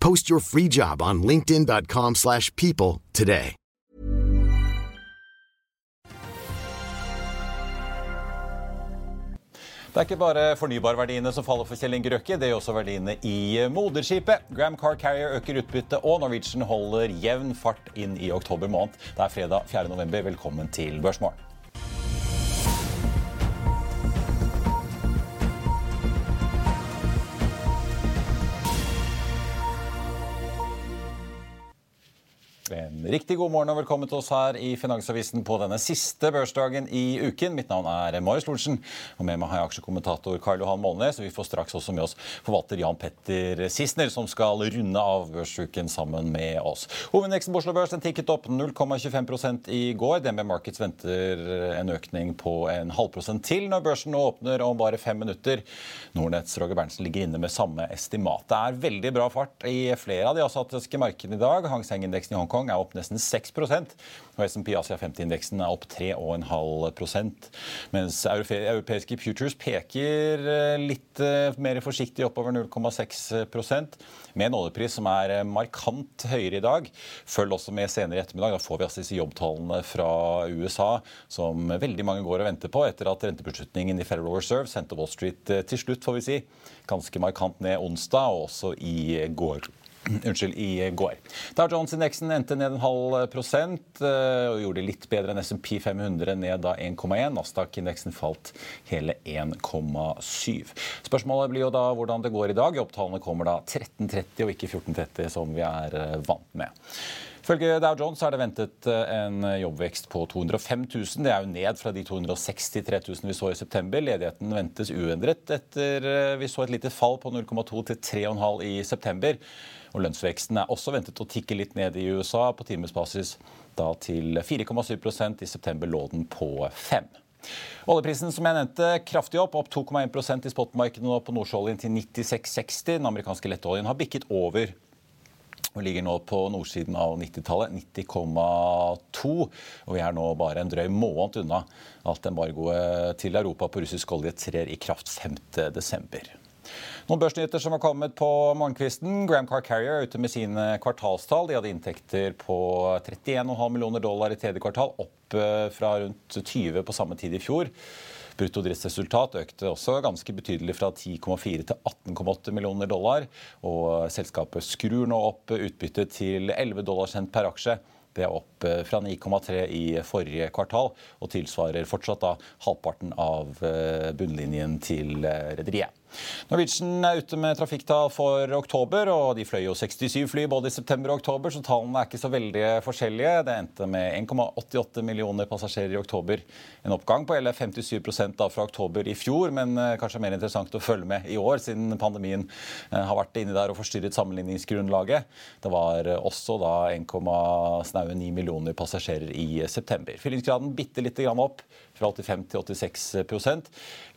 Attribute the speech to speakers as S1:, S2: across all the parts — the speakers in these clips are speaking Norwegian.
S1: Post your free job on linkedin.com/people slash people today.
S2: Det er ikke bare fornybarverdiene som faller for Kjell Inge Røkke, det gjør også verdiene i moderskipet. Gram Car Carrier øker utbyttet, og Norwegian holder jevn fart inn i oktober måned. Det er fredag 4. november. Velkommen til Børsmorgen. En riktig god morgen og velkommen til oss her i Finansavisen på denne siste børsdagen i uken. Mitt navn er Marius Lorentzen, og med meg har jeg aksjekommentator Karl Johan Molnes. Og vi får straks også med oss forvalter Jan Petter Sissener, som skal runde av børsuken sammen med oss. Hovedindeksen på Oslo Børs den tikket opp 0,25% i går. DNB Markets venter en økning på en halv prosent til når børsen nå åpner om bare fem minutter. Nordnetts Roger Berntsen ligger inne med samme estimat. Det er veldig bra fart i flere av de asiatiske markedene i dag. Hang Seng-indeksen i Hongkong er opp nesten 6% og SMP Asia 50-indeksen er opp 3,5 Mens europeiske futures peker eh, litt eh, mer forsiktig oppover 0,6% med en oljepris som er eh, markant høyere i dag. Følg også med senere i ettermiddag. Da får vi altså disse jobbtallene fra USA som veldig mange går og venter på etter at rentebeslutningen i Federal Reserve sendte Wall Street til slutt, får vi si, ganske markant ned onsdag og også i går. Unnskyld, i går. Dow Jones-indeksen endte ned en halv prosent eh, og gjorde det litt bedre enn SMP 500, ned da 1,1. Nasdaq-indeksen falt hele 1,7. Spørsmålet blir jo da hvordan det går i dag. Jobbtallene kommer da 13.30 og ikke 14.30, som vi er eh, vant med. Ifølge Dow Jones er det ventet eh, en jobbvekst på 205 000. Det er jo ned fra de 263 000 vi så i september. Ledigheten ventes uendret etter vi så et lite fall på 0,2 til 3,5 i september. Og Lønnsveksten er også ventet å tikke litt ned i USA, på timesbasis da til 4,7% I september lå den på 5 Oljeprisen som jeg nevnte, kraftig opp, opp 2,1% i spotmarkedet nå på nordsjøoljen til 96,60. Den amerikanske lettoljen har bikket over og ligger nå på nordsiden av 90-tallet, 90,2. Og vi er nå bare en drøy måned unna at embargoet til Europa på russisk olje trer i kraft 5.12. Noen børsnyheter som har kommet på morgenkvisten. Graham Car Carrier er ute med sine kvartalstall. De hadde inntekter på 31,5 millioner dollar i tredje kvartal, opp eh, fra rundt 20 på samme tid i fjor. Bruttodriftsresultat økte også ganske betydelig fra 10,4 til 18,8 millioner dollar. Og selskapet skrur nå opp utbyttet til 11 dollar sendt per aksje. Det er opp eh, fra 9,3 i forrige kvartal og tilsvarer fortsatt da halvparten av eh, bunnlinjen til rederiet. Norwegian er ute med trafikktall for oktober, og de fløy jo 67 fly både i september og oktober, så tallene er ikke så veldig forskjellige. Det endte med 1,88 millioner passasjerer i oktober. En oppgang på hele 57% da fra oktober i fjor, men eh, kanskje mer interessant å følge med i år, siden pandemien eh, har vært inni der og forstyrret sammenligningsgrunnlaget. Det var eh, også da 1,9 millioner passasjerer i september. Fyllingsgraden bitte lite opp fra 85 til 86%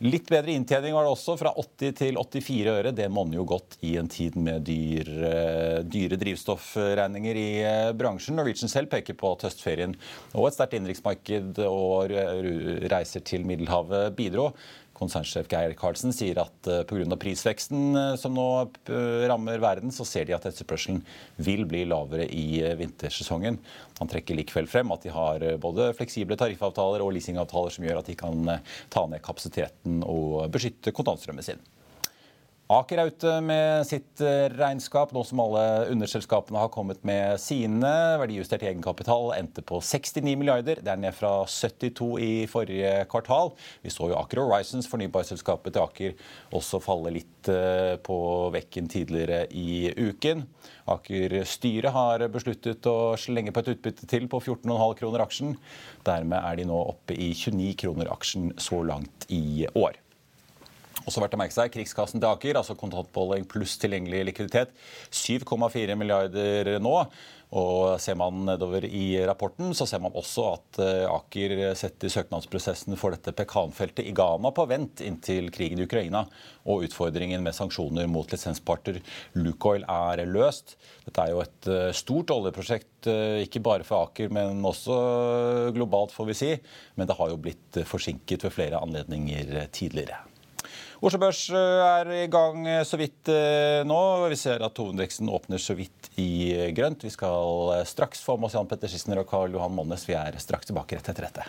S2: Litt bedre inntjening var det også, fra 80 til 84 øre. Det monner jo godt i en tid med dyre, dyre drivstoffregninger i eh, bransjen. Norwegian selv peker på at høstferien og et sterkt innenriksmarked og reiser til Middelhavet bidro. Konsernsjef Geir Karlsen sier at uh, pga. prisveksten uh, som nå uh, rammer verden, så ser de at etterspørselen vil bli lavere i vintersesongen. Han trekker likevel frem at de har både fleksible tariffavtaler og leasingavtaler som gjør at de kan ta ned kapasiteten og beskytte kontantstrømmen sin. Aker er ute med sitt eh, regnskap, nå som alle underselskapene har kommet med sine. Verdijustert egenkapital endte på 69 milliarder. Det er ned fra 72 i forrige kvartal. Vi så jo Aker Horizons, fornybarselskapet til Aker, også falle litt eh, på vekken tidligere i uken. Aker-styret har besluttet å slenge på et utbytte til på 14,5 kroner aksjen. Dermed er de nå oppe i 29 kroner aksjen så langt i år. Også verdt å merke seg Krigskassen til Aker, altså kontantbeholdning pluss tilgjengelig likviditet, 7,4 milliarder nå. Og Ser man nedover i rapporten, så ser man også at eh, Aker setter søknadsprosessen for dette pekanfeltet i Ghana på vent inntil krigen i Ukraina og utfordringen med sanksjoner mot lisensparter Lukoil er løst. Dette er jo et eh, stort oljeprosjekt, eh, ikke bare for Aker, men også globalt, får vi si. Men det har jo blitt forsinket ved flere anledninger tidligere. Oslo Børs eh, er i gang eh, så vidt eh, nå. Vi ser at hovedveksten åpner så vidt i grønt. Vi skal straks få med oss Jan Petter Schissner og Karl Johan Monnes. Vi er straks tilbake rett etter dette.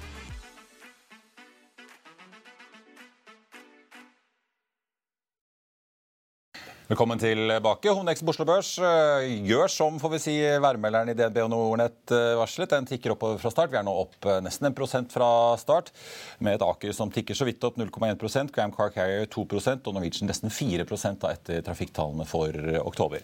S2: Velkommen tilbake. Hovedindeksen på Oslo Børs eh, gjør som får vi si, værmelderen i DNB og Nordnett eh, varslet. Den tikker oppover fra start. Vi er nå opp eh, nesten en prosent fra start, med et Aker som tikker så vidt opp 0,1 Gram Car Carrier 2% og Norwegian nesten 4 da, etter trafikktallene for oktober.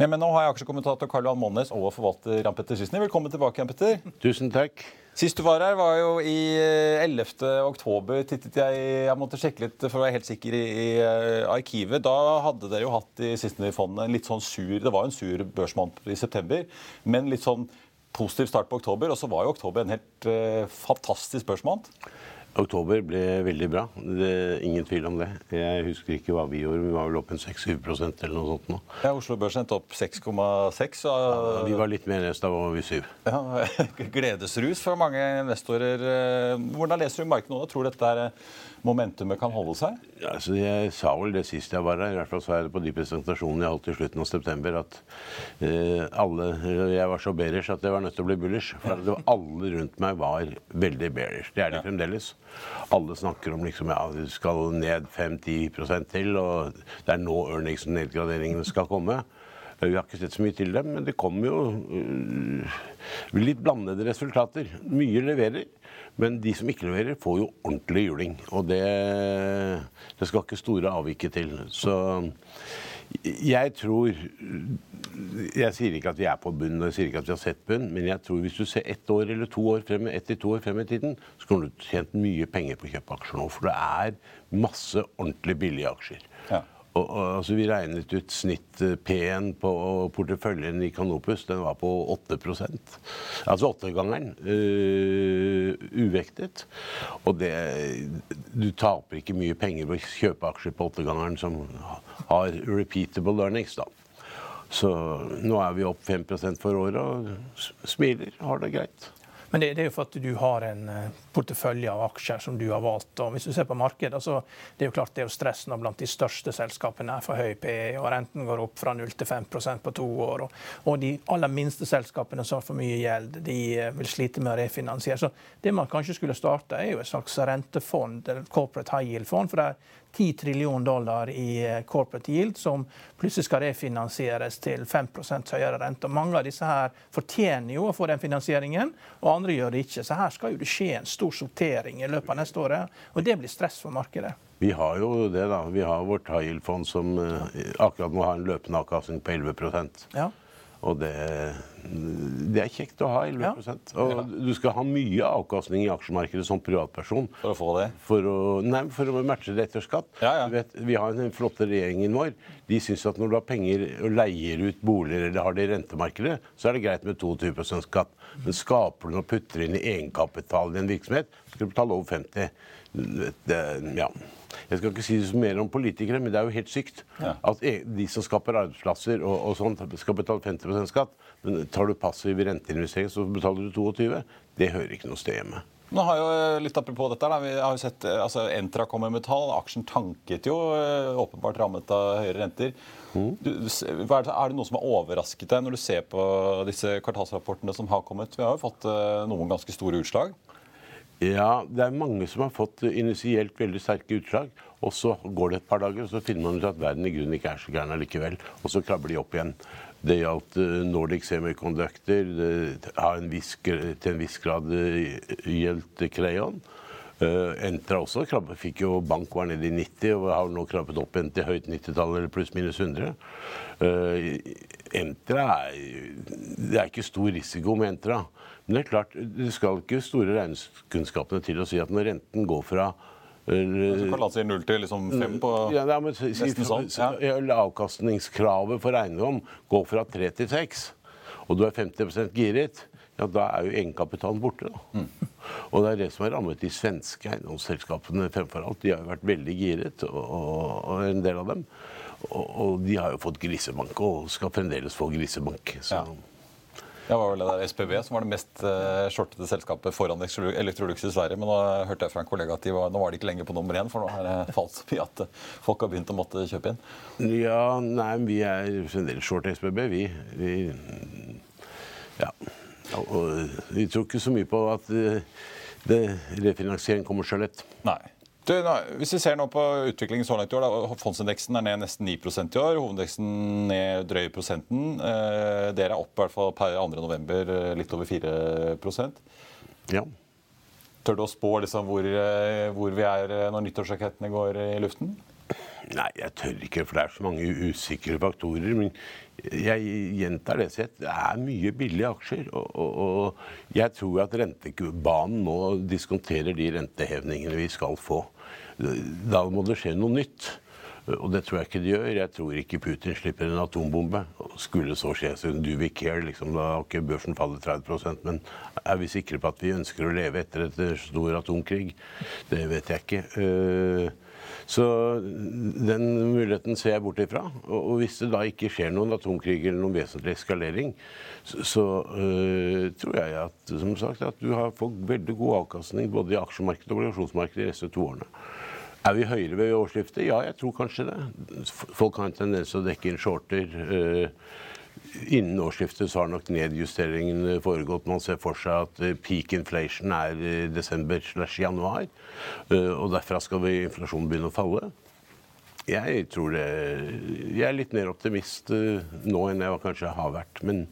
S2: Men, men nå har jeg aksjekommentator Karl Johan Monnes og forvalter Jan Petter Sysny. Velkommen tilbake, Jan Petter.
S3: Tusen takk.
S2: Sist du var her, var jo i 11. Eh, oktober. tittet Jeg jeg måtte sjekke litt for å være helt sikker i, i uh, arkivet. Da hadde dere jo hatt i Sistene-fondet en litt sånn sur Det var en sur børsmåned i september, men litt sånn positiv start på oktober. Og så var jo oktober en helt uh, fantastisk børsmåned.
S3: Oktober ble veldig bra. Det er ingen tvil om det. Jeg husker ikke hva vi gjorde. Vi var vel opp en 6-7 eller noe sånt nå.
S2: Ja, Oslo Børs endte opp 6,6. Ja,
S3: vi var litt mer nest, da var vi 7.
S2: Ja, Gledesrus for mange investorer. Hvordan leser du markedet nå? Tror dette er momentumet kan holde seg?
S3: Ja, altså jeg sa vel det sist jeg var her, i hvert fall sa jeg det på de presentasjonene jeg holdt i slutten av september, at uh, alle Jeg var så bearish at jeg var nødt til å bli bullish. For det var, alle rundt meg var veldig bearish. Det er de ja. fremdeles. Alle snakker om liksom, ja, vi skal ned 5-10 til, og det er nå earnings-nedgraderingene skal komme. Vi har ikke sett så mye til dem, men det kommer jo uh, litt blandede resultater. Mye leverer. Men de som ikke leverer, får jo ordentlig juling. Og det, det skal ikke store avvike til. Så jeg tror Jeg sier ikke at vi er på bunn, og jeg sier ikke at vi har sett bunn, men jeg tror hvis du ser ett år eller to år frem, ett til to år frem i tiden, så kommer du tjent mye penger på å kjøpe aksjer nå. For det er masse ordentlig billige aksjer. Ja. Og, altså, vi regnet ut snitt eh, P1 på porteføljen i Canopus. Den var på 8% Altså åttegangeren. Uh, uvektet. Og det Du taper ikke mye penger på å kjøpe aksjer på åttegangeren som har repeatable earnings, da. Så nå er vi opp 5 for året og smiler, har det greit.
S4: Men det, det, er jo for at du har en uh, portefølje av aksjer som du har valgt. og Hvis du ser på markedet, så det er jo klart det er jo stress når blant de største selskapene er for høy PE, og renten går opp fra 0 til 5% på to år. Og, og, de aller minste selskapene som har for mye gjeld, de uh, vil slite med å refinansiere. Så det man kanskje skulle starte, er jo et slags rentefond, eller corporate high yield-fond. for det er 10 trillion dollar i eh, corporate yield, som plutselig skal refinansieres til 5 høyere rente. Mange av disse her fortjener jo å få den finansieringen, og andre gjør det ikke. Så her skal jo det skje en stor sortering i løpet av neste året, og det blir stress for markedet.
S3: Vi har jo det, da. Vi har vårt high yield-fond som eh, akkurat nå har en løpende avkastning på 11 ja. Og det, det, er kjekt å ha 11 ja. Og du skal ha mye avkastning i aksjemarkedet som privatperson.
S2: For å få det?
S3: For å, nei, for å matche det etter skatt. Ja, ja. Vet, vi har den flotte regjeringen vår. De syns at når du har penger og leier ut boliger eller har det i rentemarkedet, så er det greit med 22 skatt. Men skaper du noe og putter inn i egenkapital i en virksomhet, skal du betale over 50 det, ja. Jeg skal ikke si så mer om politikere, men det er jo helt sykt at e- de som skaper arbeidsplasser og, og sånt, skal betale 50 skatt. Men tar du passiv renteinvestering, så betaler du 22 Det hører ikke noe sted hjemme.
S2: Nå har jo eh, litt Apropos dette, da, vi har jo sett eh, altså Entra kommer med tall. Aksjen tanket jo, eh, åpenbart rammet av høyere renter. Du, du er, det, noe som har overrasket deg når du ser på disse kvartalsrapportene som har kommet? Vi har jo fått noen ganske store utslag.
S3: Ja, det er mange som har fått initielt veldig sterke utslag. Og så går det et par dager, og så finner man ut at verden i grunnen ikke er så gæren allikevel. Og så krabber de opp igjen. Det gjaldt eh, Nordic Semiconductor. Det har en viss, til en viss grad eh, gjeldt Crayon. Eh, Entra også krabbe, fikk jo bank var nede i 90 og har nå krabbet opp igjen til høyt 90-tall eller pluss-minus 100. Entra er Det er ikke stor risiko med Entra. Men det er klart, du skal ikke store regningskunnskapene til å si at når renten går fra eh,
S2: Så Karl si null til liksom fem på
S3: ja, nei, men, si,
S2: nesten sånn. Ja.
S3: ja, Avkastningskravet for eiendom går fra 3 til 6, og du er 50% giret, ja, da er jo egenkapitalen borte. Da.
S2: Mm.
S3: Og det er det som har rammet de svenske eiendomsselskapene fremfor alt. De har jo vært veldig giret, og, og, og en del av dem. Og, og de har jo fått grisebank, og skal fremdeles få grisebank. Så.
S2: Ja. Det var vel det der SPB som var det mest uh, shortede selskapet foran Electrolux i Sverige. Men nå hørte jeg fra en kollega at de var, nå var de ikke lenger på nummer én, for nå har det falt så mye at folk har begynt å måtte kjøpe inn.
S3: Ja, nei, vi er fremdeles short SPB, vi. vi ja. Ja, Og vi tror ikke så mye på at eh, det, refinansiering kommer så lett.
S2: Nei. Du, nå, hvis vi ser nå på utviklingen så langt i år, da, Fondsindeksen er ned nesten 9% i år. Hovedindeksen ned drøy prosenten. Eh, dere er opp i hvert fall per 2. november eh, litt over 4%
S3: Ja.
S2: Tør du å spå liksom, hvor, eh, hvor vi er eh, når nyttårsrakettene går i luften?
S3: Nei, jeg tør ikke, for det er så mange usikre faktorer. Men jeg gjentar det sett. Det er mye billige aksjer. Og, og, og jeg tror at rentebanen nå diskonterer de rentehevningene vi skal få. Da må det skje noe nytt. Og det tror jeg ikke de gjør. Jeg tror ikke Putin slipper en atombombe. Skulle så skje, så do we care? Liksom, da har ikke børsen fallet 30% Men er vi sikre på at vi ønsker å leve etter et stor atomkrig? Det vet jeg ikke. Eh, Så den muligheten ser jeg bort ifra. Og hvis det da ikke skjer noen atomkrig eller noen vesentlig eskalering, så, så øh, tror jeg at, som sagt, at du har fått veldig god avkastning både i aksjemarkedet og obligasjonsmarkedet de neste to årene. Er vi høyere ved årsskiftet? Ja, jeg tror kanskje det. Folk har en tendens til å dekke inn shorter. øh, Innen årsskiftet så har nok nedjusteringen foregått. Man ser for seg at eh, peak inflation er desember slash januar. eh, Og derfra skal vi inflasjonen begynne å falle. Jeg tror det Jeg er litt mer optimist eh, nå enn jeg kanskje har vært. Men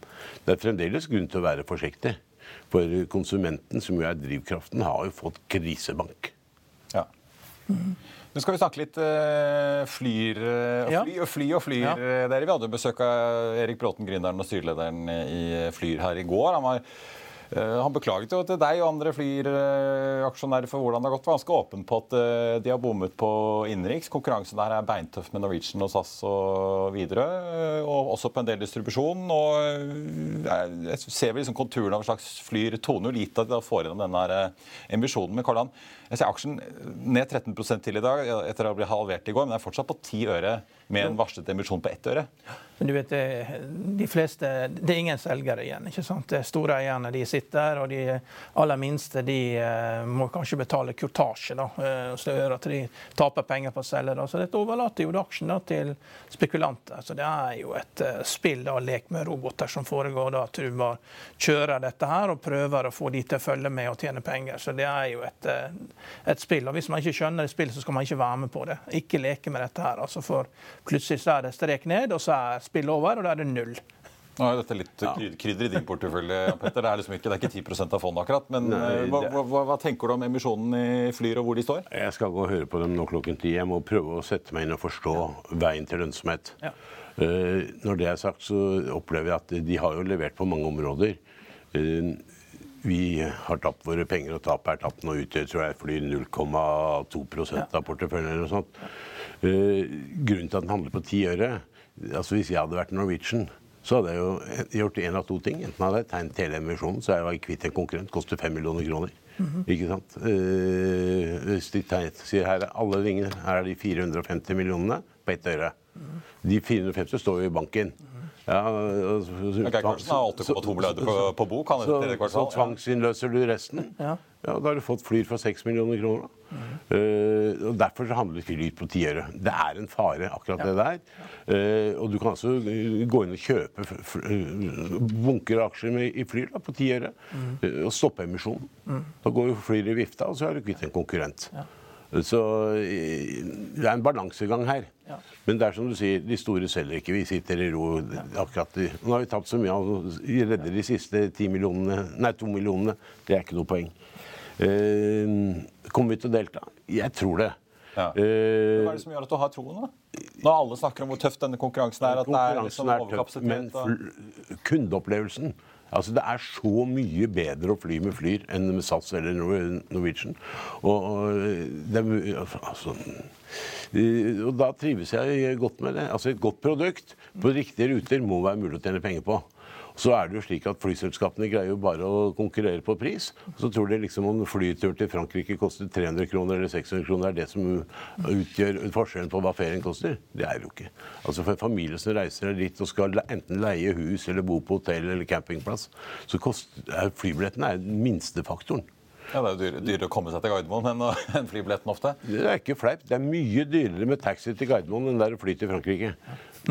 S3: det er fremdeles grunn til å være forsiktig. For konsumenten, som jo er drivkraften, har jo fått krisebank.
S2: Nå skal vi snakke litt eh, flyr, eh, fly og fly og flyr.
S4: Ja.
S2: eh, dere. Vi hadde besøk av Erik Bråten, gründeren og styrelederen i Flyr her i går. Han, var, han beklaget jo til deg og andre Flyr-aksjonærer for hvordan det har gått. Var ganske åpen på at de har bommet på innenriks. Konkurransen der er beintøff med Norwegian og SAS og Widerøe. Og også på en del distribusjon. Og jeg ser vel liksom konturen av en slags Flyr toner jo lite at de da får gjennom denne her, emisjonen. Men Karl-Han, jeg ser aksjen ned 13 til i dag etter å ha blitt halvert i går, men er fortsatt på 10 øre med en varslet emisjon på 1 øre.
S4: Men du vet, de fleste, det er ingen selgere igjen. ikke sant? De store eierne de sitter der, og de aller minste de eh, må kanskje betale kurtasje. da, eh, Så gjør at de taper penger på å selge. da. Så dette overlater jo aksjen da til spekulanter. Så det er jo et eh, spill da, lek med roboter som foregår. da, At du bare kjører dette her og prøver å få de til å følge med og tjene penger. Så det er jo et, eh, et spill. og Hvis man ikke skjønner det spillet, så skal man ikke være med på det. Ikke leke med dette her. altså For plutselig så er det strek ned, og så er spillet over, og da er det null.
S2: Nå er dette litt krydder i din portefølje, Petter. Det er liksom ikke, det er ikke 10% av fondet akkurat. Men
S3: Nei,
S2: eh, hva, hva, hva tenker du om emisjonen i Flyr, og hvor de står?
S3: Jeg skal gå og høre på dem nå klokken ti. Jeg må prøve å sette meg inn og forstå veien til lønnsomhet.
S4: Ja.
S3: Eh, når det er sagt, så opplever jeg at de har jo levert på mange områder. Eh, vi har tapt våre penger, og tapet er tapt nå utgjør tror jeg, fordi 0,2 av porteføljen eller noe sånt. Uh, grunnen til at den handler på ti øre altså Hvis jeg hadde vært Norwegian, så hadde jeg jo gjort én av to ting. Enten hadde jeg tegnet hele emisjonen, så jeg var kvitt en konkurrent, koster fem millioner kroner. Ikke sant? Uh, hvis de tegnet, sier her er alle ringene, her er de 450 millionene på ett øre. De 450 står jo i banken. Ja,
S2: Geir Karlsen har 8,2 milliarder på, på bok. Han,
S3: så, så tvangsinnløser du resten. Ja. ja. Da har du fått Flyr for 6 millioner kroner. Mm. Uh, og Derfor så handler Flyr på ti øre. Det er en fare, akkurat ja. det der. Uh, og du kan altså gå inn og kjøpe bunker aksjer med, i Flyr da, på ti øre. Mm. Uh, og stoppe emisjonen. Mm. Da går jo Flyr i vifta, og så er du kvitt en konkurrent. Ja. Så det er en balansegang her. Ja. Men det er som du sier, de store selger ikke. Vi sitter i ro akkurat Nå har vi tapt så mye Vi redder de siste ti millionene, nei, to millionene. Det er ikke noe poeng. Uh, kommer vi til å delta? Jeg tror det.
S2: Ja. Uh, Hva er det som gjør at du har troen? da? Når alle snakker om hvor tøff denne konkurransen er, at det er liksom overkapasitet
S3: Men kundeopplevelsen Altså, Det er så mye bedre å fly med Flyr enn med SAS eller Norwegian. Og, det, altså, og da trives jeg godt med det. Altså Et godt produkt på riktige ruter må være mulig å tjene penger på. Så er det jo slik at Flyselskapene greier jo bare å konkurrere på pris. Så tror de liksom om flytur til Frankrike koster 300 kroner eller 600 kroner, er det som utgjør forskjellen på hva ferien koster. Det er det jo ikke. Altså For en familie som reiser dit og skal enten leie hus eller bo på hotell eller campingplass, så koster flybilletten er minstefaktoren.
S2: Ja, Det er jo dyrere, dyrere å komme seg til Gardermoen enn, enn flybilletten ofte.
S3: Det er ikke fleip. Det er mye dyrere med taxi til Gardermoen enn det er å fly til Frankrike.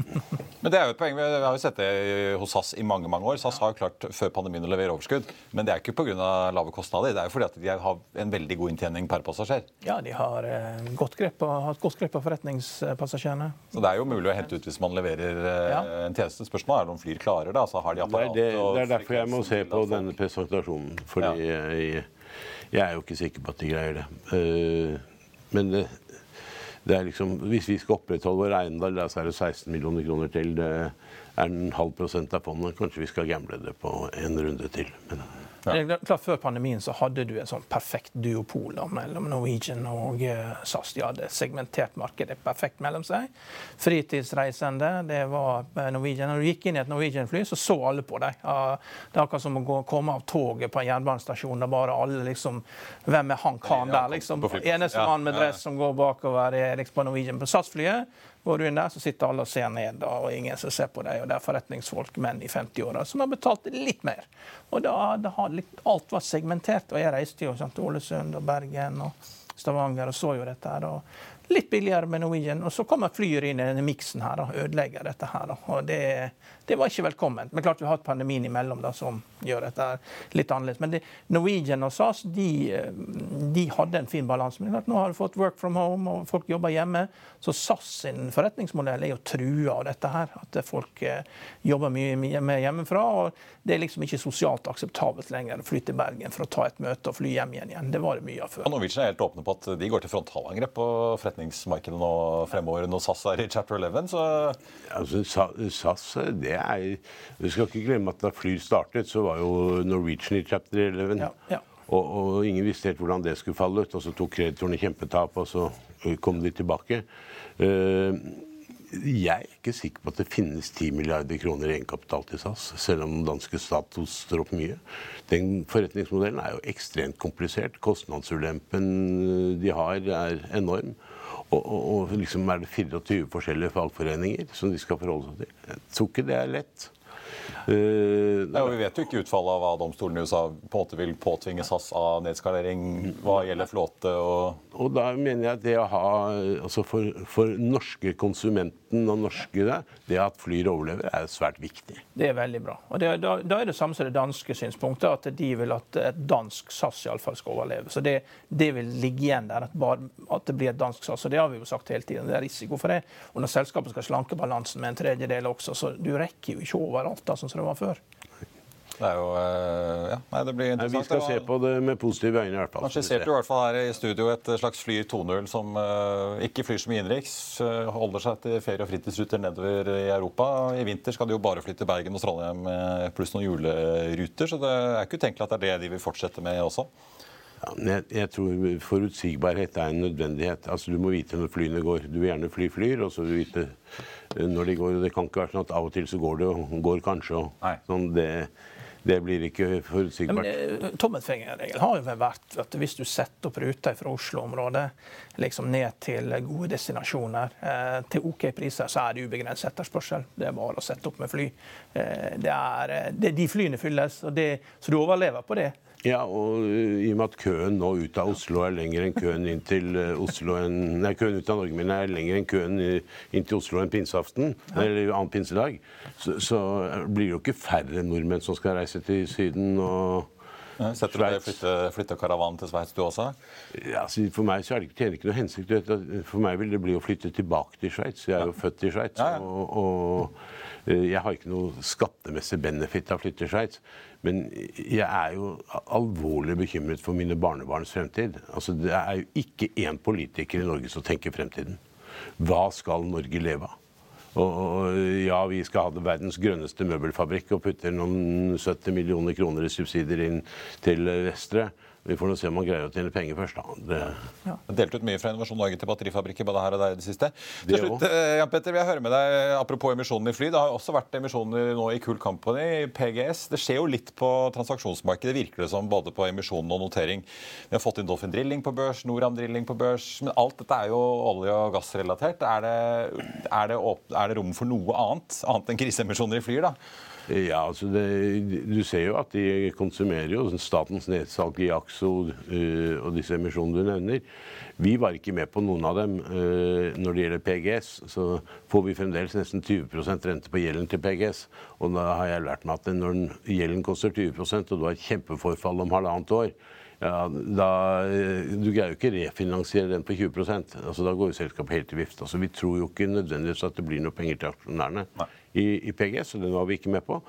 S2: Men det er jo et poeng. Vi har jo sett det hos SAS i mange mange år. SAS har jo klart før pandemien å levere overskudd. Men det er ikke pga. lave kostnader. Det er jo fordi at de har en veldig god inntjening per passasjer.
S4: Ja, de har eh, godt grep på, hatt godt grep på forretningspassasjerene.
S2: Så det er jo mulig å hente ut hvis man leverer eh, ja. en tjeneste. Spørsmålet er om Flyr klarer det. Altså, har de apparat,
S3: det, er det, det er derfor jeg må se på denne presentasjonen. Fordi ja. jeg, jeg, er jo ikke sikker på at de greier det. Uh, men det, liksom, Hvis vi skal opprettholde vår eiendel, så er det 16 millioner kroner til. Det er en halv prosent av fondet. Kanskje vi skal gamble det på en runde til. Men
S4: ja. Klart, Før pandemien så hadde du en sånn perfekt duopol da, mellom Norwegian og uh, SAS. De hadde segmentert markedet perfekt mellom seg. Fritidsreisende, det var eh, Norwegian. Når du gikk inn i et Norwegian-fly, så så alle på deg. Det er akkurat som å gå, komme av toget på en jernbanestasjon. Da bare alle liksom Hvem er han karen der? liksom? Eneste mann med dress som går bakover er liksom på Norwegian. På SAS-flyet Går du inn der, så sitter alle og ser ned, og ingen som ser på deg. Og det er forretningsfolk, menn i 50-åra, som har betalt litt mer. Og da, da har alt vært segmentert. Og jeg reiste jo til Ålesund og Bergen og Stavanger og så jo dette her. og Litt billigere med Norwegian. Og så kommer flyet inn i denne miksen her og ødelegger dette her. Og det, det, var ikke velkomment. Men klart vi har hatt pandemien imellom da, som gjør dette litt annerledes. Men det, Norwegian og SAS de, de, hadde en fin balanse. Men nå har du fått work from home, og folk jobber hjemme. Så SAS sin forretningsmodell er jo trua av dette her. At folk eh, jobber mye med hjemmefra. og Det er liksom ikke sosialt akseptabelt lenger å fly til Bergen for å ta et møte og fly hjem igjen. Det var det mye av før.
S2: Ja, Norwegian er helt åpne på at de går til frontalangrep på forretningsmarkedet nå fremover når SAS er i chapter 11. Så
S3: altså, SAS, det er Du skal ikke glemme at da fly startet, så var jo Norwegian i chapter 11. Ja, ja. Og, og, ingen visste helt hvordan det skulle falle ut. Og så tok kreditorene kjempetap, og så kom de tilbake. Uh, jeg er ikke sikker på at det finnes 10 milliarder kroner i egenkapital til SAS, selv om danske stat står opp mye. Den forretningsmodellen er jo ekstremt komplisert. Kostnadsulempen de har, er enorm. Og, og, og liksom er det 24 forskjellige fagforeninger som de skal forholde seg til. Jeg tror ikke det er lett.
S2: Uh, ja, vi vet jo ikke utfallet av hva domstolen i USA på en måte vil påtvinge SAS av nedskalering hva gjelder flåte og
S3: Og da mener jeg at det å ha altså For, for norske konsumenten og norske det, det at Flyr overlever, er svært viktig.
S4: Det er veldig bra. Og det, da, da, er det samme som det danske synspunktet, at de vil at et dansk SAS iallfall skal overleve. Så det, det, vil ligge igjen der, at, bare, at det blir et dansk SAS. Og det har vi jo sagt hele tiden. Det er risiko for det. Og når selskapet skal slanke balansen med en tredjedel også, så du rekker jo ikke overalt. Sånn som det var før.
S2: Det er jo eh, Ja, nei, det blir interessant.
S3: Nei, vi skal se på det med positive øyne. i hvert fall.
S2: Man skisserte i hvert fall her i studio et slags Flyr 2.0 som uh, ikke flyr så mye innenriks. Uh, holder seg til ferie- og fritidsruter nedover i Europa. I vinter skal de jo bare flytte til Bergen og Trondheim pluss noen juleruter. Så det er ikke utenkelig at det er det de vil fortsette med også.
S3: Ja, jeg, jeg, tror forutsigbarhet er en nødvendighet. Altså, Du må vite når flyene går. Du vil gjerne fly flyr, og så vil du vite når de går. Det kan ikke være sånn at av og til så går det og går kanskje. og sånn det Det blir ikke forutsigbart.
S4: Ja, Tommelfingerregel har jo vært at hvis du setter opp ruter fra Oslo-området liksom ned til gode destinasjoner eh, til OK priser, så er det ubegrenset etterspørsel. Det er bare å sette opp med fly. Eh, det er, det, de flyene fylles, det, så du overlever på det.
S3: Ja, og i og med at køen nå ut av Oslo er lenger enn køen inn til Oslo enn, Nei, køen ut av Norge min er lenger enn køen inn til Oslo enn pinseaften, eller annen pinsedag, så, så, blir det jo ikke færre nordmenn som skal reise til Syden og
S2: Setter du deg flytte, flytter karavanen til Sveits, du også?
S3: Ja, altså, for meg så er det ikke, tjener ikke noe hensikt. For meg vil det bli å flytte tilbake til Sveits. Jeg er jo født i Sveits. Ja, ja. og, og jeg har ikke noe skattemessig benefit av å flytte til Sveits. Men jeg er jo alvorlig bekymret for mine barnebarns fremtid. Altså, det er jo ikke én politiker i Norge som tenker fremtiden. Hva skal Norge leve av? Og ja, vi skal ha verdens grønneste møbelfabrikk og putter noen 70 millioner kroner i subsidier inn til Vestre. Vi får nå se om man greier å tjene penger først. da. Det...
S2: Ja. Delt ut mye fra Innovasjon Norge til batterifabrikker både her og der i det siste. Til slutt, eh, Jan Petter, vil jeg høre med deg, Apropos emisjonen i fly. Det har også vært emisjoner nå i Cool Company, PGS. Det skjer jo litt på transaksjonsmarkedet, virker det som, både på emisjonen og notering. Vi har fått inn Dolphin Drilling på børs, Noram Drilling på børs. Men alt dette er jo olje- og gassrelatert. Er det, er det, er det rom for noe annet, annet enn kriseemisjoner i fly? da?
S3: Ja, altså det, Du ser jo at de konsumerer jo statens nedsalg i Axo uh, og disse emisjonene du nevner. Vi var ikke med på noen av dem. Uh, når det gjelder PGS, så får vi fremdeles nesten 20% rente på gjelden til PGS. Og da har jeg lært meg at når gjelden koster 20% og du har et kjempeforfall om halvannet år, ja, da, Du greier jo ikke refinansiere den på 20% altså Da går jo selskapet helt i vift. Altså, vi tror jo ikke nødvendigvis at det blir noe penger til aksjonærene i, i, PG, så den var vi ikke med på.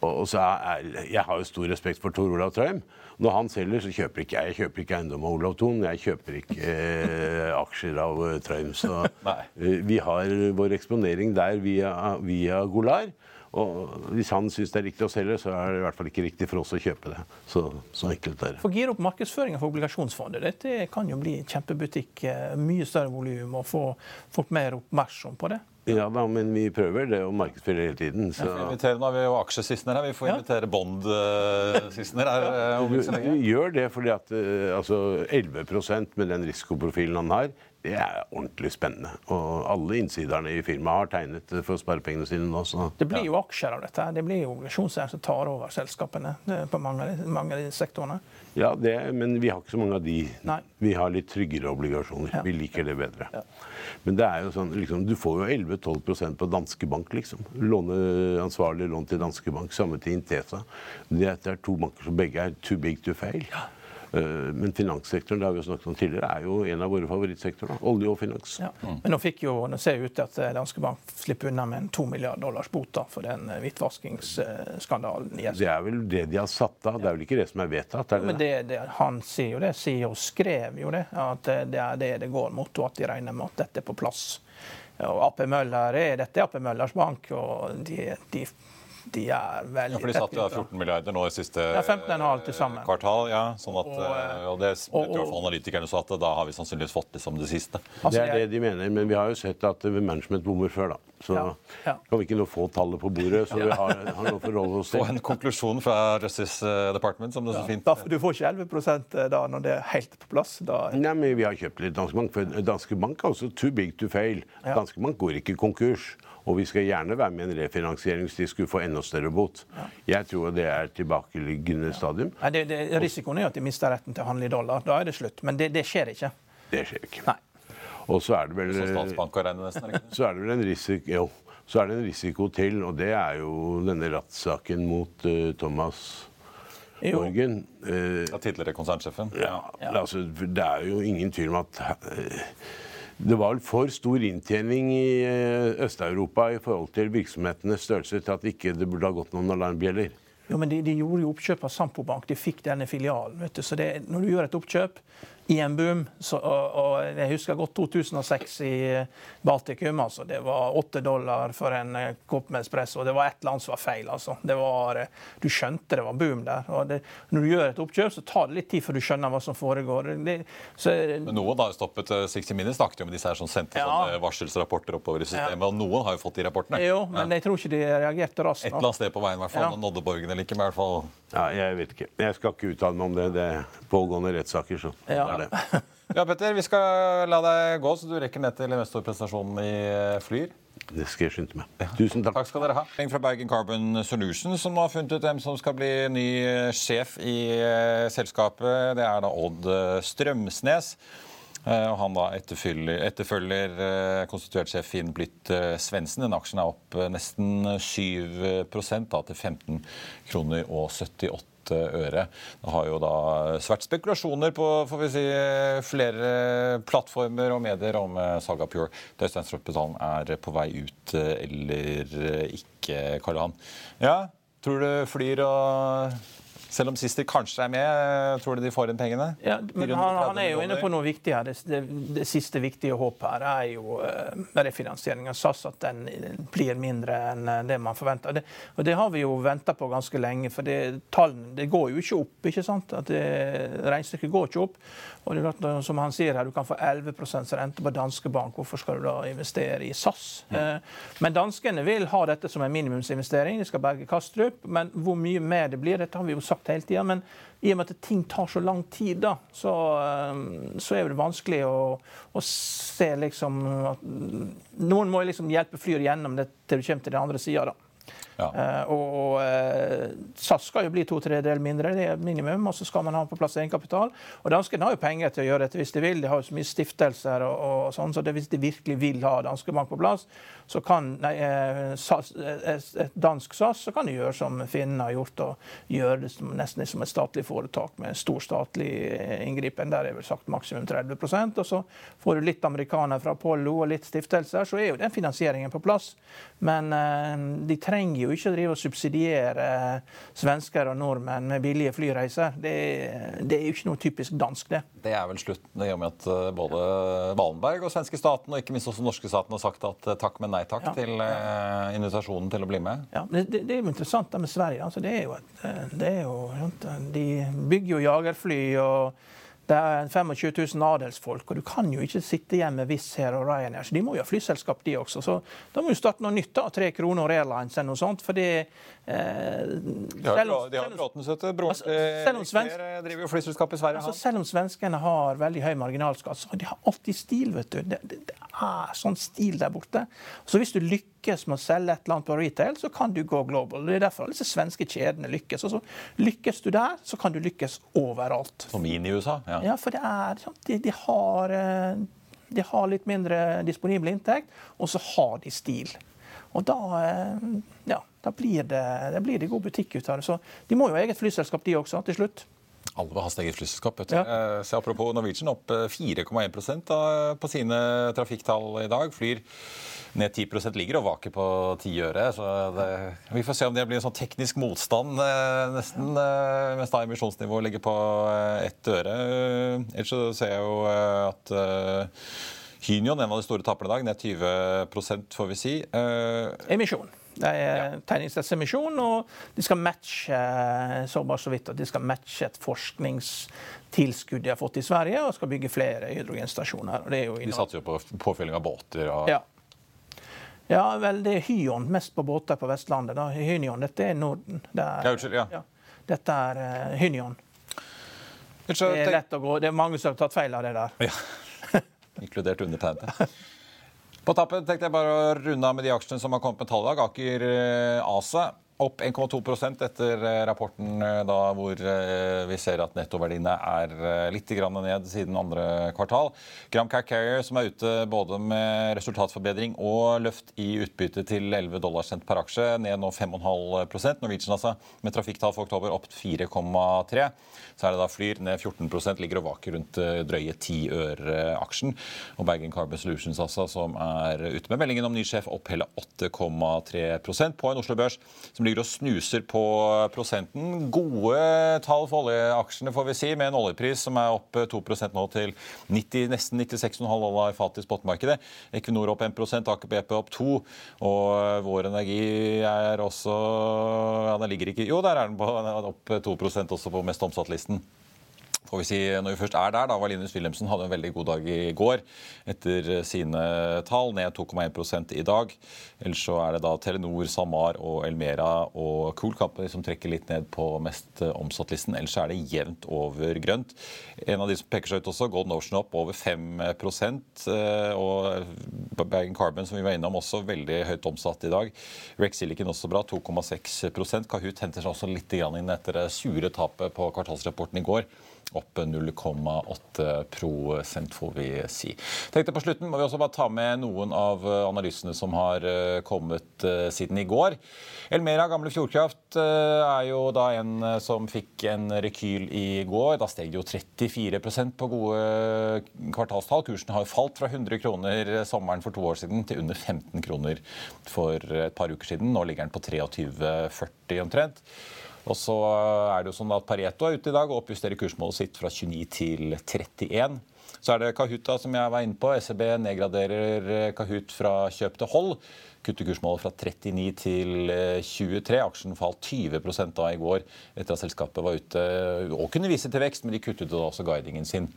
S3: Og, og så er, Jeg har jo stor respekt for Tor Olav Trøim. Når han selger, så kjøper ikke jeg. Jeg kjøper ikke eiendom av Olav Thon. Jeg kjøper ikke eh, aksjer av eh, Trøim. Så eh, vi har vår eksponering der via, via Golar. Og hvis han syns det er riktig å selge, så er det i hvert fall ikke riktig for oss å kjøpe det. Så, så enkelt er det.
S4: For gir opp markedsføringa for obligasjonsfondet. Dette kan jo bli kjempebutikk. Eh, mye større volum og få folk mer oppmerksom på det.
S3: Ja da, men vi prøver det å markedsføre hele tiden.
S2: Så... Ja, vi nå har vi jo aksjesistner her. Vi får invitere ja. Bond-sistner her.
S3: Ja. Vi gjør det fordi at eh, altså 11% med den risikoprofilen han har, det er ordentlig spennende. Og alle innsiderne i firmaet har tegnet for sparepengene sine nå. Så,
S4: det blir jo aksjer av dette. Det blir jo obligasjonseiere som tar over selskapene på mange, mange av de sektorene.
S3: Ja, det, men vi har ikke så mange av de. Nei. Vi har litt tryggere obligasjoner. Ja. Vi liker det bedre. Ja. Men det er jo sånn, liksom, du får jo 11-12% på Danske Bank, liksom. Låneansvarlig lån til Danske Bank. Samme til Intesa. Det er to banker som begge er too big to fail. Ja. Eh, men finanssektoren det har vi snakket om tidligere, er jo en av våre favorittsektorer. Olje og finans. Ja.
S4: Mm. Men nå, fikk jo, nå ser det ut til at eh, Danske Bank slipper unna med en to milliard dollars bot for den eh, hvitvaskingsskandalen.
S3: Det er vel det de har satt av? Det er vel ikke det som er vedtatt?
S4: Er det? Men det, det, han sier jo det, CEO skrev jo det, at det er det det går mot, og at de regner med at dette er på plass. Og AP Møller er, Dette er AP Møllers bank, og de, de de er veldig
S2: ja, For de satt jo 14 milliarder nå i siste
S4: ja, 15,5 til sammen.
S2: kvartal. ja, sånn at, og, eh, og det og, og, analytikerne så at da har vi sannsynligvis fått liksom det siste.
S3: Altså, det er det de mener, men vi har jo sett at management bommer før, da. Så ja, ja. kan vi ikke nå få tallet på bordet, så vi har, har noe å forholde oss til.
S2: Og en konklusjon fra Justice eh, Department, som det så fint
S4: da, Du får ikke 11 eh, da når det er helt på plass? Da...
S3: Nei, men vi har kjøpt litt Danske Bank. For Danske Bank er også too big to fail. Danske Bank går ikke konkurs. Og vi skal gjerne være med i en refinansiering hvis de skulle få enda større bot. Ja. Jeg tror det er tilbakeliggende ja. stadium.
S4: Nei, det, det, risikoen er jo at de mister retten til å handle i dollar. Da er det slutt. Men det, det skjer ikke.
S3: Det skjer ikke. Nei. Og så er det vel Så er det vel en risiko Jo. Så er det en risiko til, og det er jo denne rettssaken mot uh, Thomas Morgan.
S2: Uh, ja, tidligere konsernsjefen.
S3: Ja, ja. Altså, det er jo ingen tvil om at uh, det var for stor inntjening i eh, Øst-Europa i forhold til virksomhetenes størrelse til at ikke det burde ha gått noen alarmbjeller.
S4: Jo, men de, de, gjorde jo oppkjøp av Sampo Bank. De fikk denne filialen. vet du. Så det, når du gjør et oppkjøp, i en boom. Så, og, og Jeg husker godt 2006 i Baltikum. altså Det var åtte dollar for en eh, kopp med espresso. og Det var et eller annet som var feil. altså. Det var, eh, Du skjønte det var boom der. og det, Når du gjør et oppkjøp, så tar det litt tid før du skjønner hva som foregår. Det, så,
S2: Men noen har jo stoppet 60 Minutes snakket jo med disse her som sendte
S4: Ja.
S2: sånne varselsrapporter oppover i systemet, og noen har jo fått de rapportene.
S4: jo, men jeg tror ikke de reagerte raskt
S2: Et eller annet sted på veien, i hvert fall.
S4: Ja.
S2: Nådde Borgen eller ikke, i hvert fall
S3: Ja, jeg vet ikke. Jeg skal ikke uttale meg om det. Det er pågående rettssaker, så
S4: Ja.
S3: Det.
S2: Ja, Petter, vi skal la deg gå, så du rekker ned til investorpresentasjonen i eh, Flyr.
S3: Det skal jeg skynde meg. Tusen takk.
S2: Takk skal dere ha. En Fra Bergen Carbon Solutions, som har funnet ut hvem som skal bli ny eh, sjef i eh, selskapet. Det er da Odd Strømsnes. Eh, og han da etterfølger, etterfølger konstituert sjef Finn Blitt Svendsen. Den aksjen er opp nesten 7 da, til 15 kroner og 78 øre. Det har jo da svært spekulasjoner på får vi si, flere plattformer og medier om eh, Saga Pure. Der Øystein er på vei ut eh, eller eh, ikke, Karl Johan. Ja, tror du Flyr og selv om Sister kanskje er med, eh, tror du de får inn pengene?
S4: Ja, men han, han er jo inne på noe viktig her. Det, det, det siste viktige håpet her er jo uh, refinansiering av SAS. At den eh, blir mindre enn eh, det man forventer. Det, og det har vi jo venta på ganske lenge. For det, tallene det går jo ikke opp. ikke sant? At det, Regnestykket går ikke opp. Og det er klart, som han sier her, Du kan få 11% rente på danske bank. Hvorfor skal du da investere i SAS? Mm. men danskene vil ha dette som en minimumsinvestering. De skal berge Kastrup. Men hvor mye mer det blir, dette har vi jo sagt hele tida. Men i og med at ting tar så lang tid, da, så, eh, så er det vanskelig å, å se liksom at Noen må liksom hjelpe flyet gjennom det til du kommer til den andre sida.
S2: Ja.
S4: Eh, og og eh, SAS skal jo bli to tredjedeler mindre, det er minimum. Og så skal man ha på plass egenkapital. Og danskene har jo penger til å gjøre dette hvis de vil. De har jo så mye stiftelser og, og sånn, så det, hvis de virkelig vil ha danske bank på plass, så kan nei, eh, SAS, et, dansk SAS så kan de gjøre som finnene har gjort, og gjøre det som, nesten som et statlig foretak med stor statlig inngripen. Der er vel sagt maksimum 30% og så får du litt amerikanere fra Apollo og litt stiftelser, så er jo den finansieringen på plass. Men de trenger jo ikke å drive og subsidiere svensker og nordmenn med billige flyreiser. Det, det er jo ikke noe typisk dansk, det.
S2: Det er vel slutt i og med at eh, både Wallenberg og svenske staten, og ikke minst også norske staten, har sagt at eh, takk, men nei takk
S4: Ja.
S2: til eh, invitasjonen til å bli med.
S4: Ja, det, det er jo interessant det med Sverige. Altså, det er jo, et, det er jo De bygger jo jagerfly. og det er 25 000 adelsfolk, og du kan jo ikke sitte igjen med Wizz Air og Ryanair. Så de må jo ha flyselskap, de også. Så da må du starte noe nytt. da, Tre kroner Airlines eller noe sånt. fordi eh,
S2: De
S4: selv om-
S2: de har
S4: jo om-
S2: bråten, vet du. Broren
S4: Altså,
S2: til
S4: svensk-
S2: driver jo flyselskap i Sverige.
S4: Altså, selv om svenskene har veldig høy marginalskatt, så har de alltid stil. vet du. Det, det, det er sånn stil der borte. Så hvis du lykkes med å selge et eller annet på retail, så kan du gå global. Det er derfor disse svenske kjedene lykkes. Altså, lykkes du der, så kan du lykkes overalt.
S2: Som inn i USA. Ja.
S4: Ja, for det er, sant, de, de, har, eh, de har litt mindre disponibel inntekt, og så har de stil. Og da, eh, ja, da blir det, det blir det god butikk ut av det. Så de må jo ha eget flyselskap, de også, til slutt.
S2: Alle vil ha sitt eget flyselskap. vet du.
S4: Ja.
S2: Eh, Så apropos Norwegian, opp eh, 4,1 da, på sine trafikktall i dag. Flyr ned 10% ligger og vaker på 10 øre. Så det, vi får se om det blir en sånn teknisk motstand eh, nesten, eh, mens da emisjonsnivået ligger på eh, ett øre. Eh, Ellers så ser jeg jo eh, at eh, Hynion, en av de store taperne i dag, ned 20% får vi si. Eh,
S4: Emisjon. Det er tegningsrettsemisjon, og de skal matche så bare så vidt at de skal matche et forskningstilskudd de har fått i Sverige, og skal bygge flere hydrogenstasjoner. Er
S2: De satser jo på påfylling av båter. og...
S4: Ja. ja, vel, det er Hyon, mest på båter på Vestlandet. da. Hynion, dette er Norden. Det er,
S2: Ja, ja.
S4: ja. Dette er uh, Hynion. Det er lett å gå. Det er mange som har tatt feil av det der.
S2: Ja. Inkludert undertegnede. På tappen tenkte jeg bare å runde av med de aksjene som har kommet med tall i dag. Aker eh, ASA opp 1,2 etter eh, rapporten eh, da, hvor eh, vi ser at nettoverdiene er litt ned siden andre kvartal. Gram Car Carrier som er ute både med resultatforbedring og løft i utbytte til 11 dollarcent per aksje, ned nå 5,5 Norwegian altså, med trafikktall for oktober opp 4,3 Så er det da Flyr ned 14% ligger og vaker rundt drøye 10 øre aksjen. Og Bergen Carbon Solutions altså, som er ute med meldingen om ny sjef, opp hele 8,3% på en Oslo Børs som som ligger og snuser på prosenten. Gode tall for oljeaksjene, får vi si, med en oljepris som er opp 2% nå til 90, nesten 96,5 dollar fatet i spotmarkedet. Equinor opp 1 Aker BP opp 2 og Vår Energi er også ja, den ligger ikke, Jo, der er den på, opp 2 også på mest omsatt-listen får vi når vi først er der, da var Linus Wilhelmsen hadde en veldig god dag i går etter sine tall, ned 2,1 i dag. Ellers så er det da Telenor, SalMar og Elmera og Cool Company som trekker litt ned på mest omsatt-listen. Ellers er det jevnt over grønt. En av de som peker seg ut også, Golden Ocean opp over 5 eh, og Bergen Carbon, som vi var innom, også veldig høyt omsatt i dag. Rex Silicon også bra, 2,6% Kahoot henter seg også litt inn etter det sure tapet på kvartalsrapporten i går opp 0,8 prosent, får vi si. Tenkte På slutten må vi også bare ta med noen av analysene som har eh, kommet eh, siden i går. Elmera, gamle Fjordkraft, eh, er jo da en som fikk en rekyl i går. Da steg det jo 34% på gode kvartalstall. Kursen har falt fra 100 kroner sommeren for to år siden til under 15 kroner for et par uker siden. Nå ligger den på 23,40 omtrent. Og så er det jo sånn at Pareto er ute i dag og oppjusterer kursmålet sitt fra 29 til 31. Så er det Kahoot da, som jeg var inne på. SEB nedgraderer Kahoot fra kjøp til hold. Kutter kursmålet fra 39 til 23. Aksjen falt 20 da i går etter at selskapet var ute og kunne vise til vekst, men de kuttet da også guidingen sin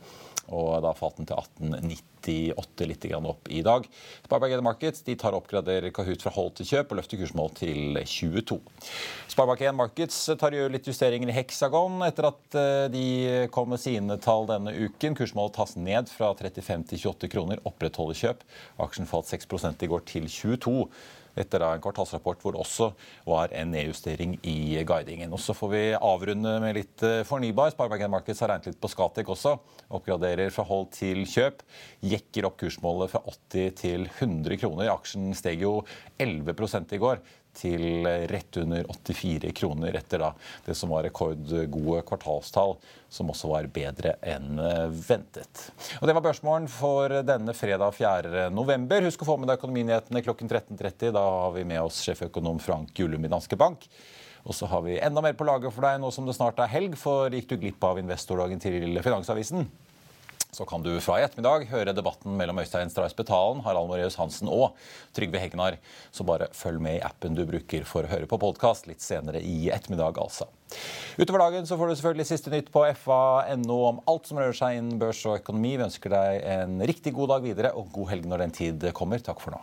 S2: og da falt den til 1898 litt opp i dag. Sparebank Markets de tar oppgraderer Kahoot fra hold til kjøp og løfter kursmål til 22. Sparebank Markets tar gjør litt justeringer i Hexagon etter at eh, de kom med sine tall denne uken. Kursmålet tas ned fra 35 til 28 kroner, opprettholder kjøp. Aksjen falt 6 i går til 22 etter en kvartalsrapport hvor det også var en nedjustering i guidingen. Og Så får vi avrunde med litt eh, fornybar. Sparebank Markets har regnet litt på Scatec også. Oppgraderer fra hold til kjøp. Jekker opp kursmålet fra 80 til 100 kroner. Aksjen steg jo 11% i går til rett under 84 kroner etter da det som var rekordgode kvartalstall, som også var bedre enn ventet. Og Det var børsmålen for denne fredag 4. november. Husk å få med deg Økonominyhetene klokken 13.30. Da har vi med oss sjeføkonom Frank Gullum i Danske Bank. Og så har vi enda mer på lager for deg nå som det snart er helg, for gikk du glipp av investordagen til Finansavisen? Så kan du fra i ettermiddag høre debatten mellom Øystein Strauss Betalen, Harald Moreus Hansen og Trygve Hegnar. Så bare følg med i appen du bruker for å høre på podkast litt senere i ettermiddag, altså. Utover dagen så får du selvfølgelig siste nytt på fa.no om alt som rører seg innen børs og økonomi. Vi ønsker deg en riktig god dag videre og god helg når den tid kommer. Takk for nå.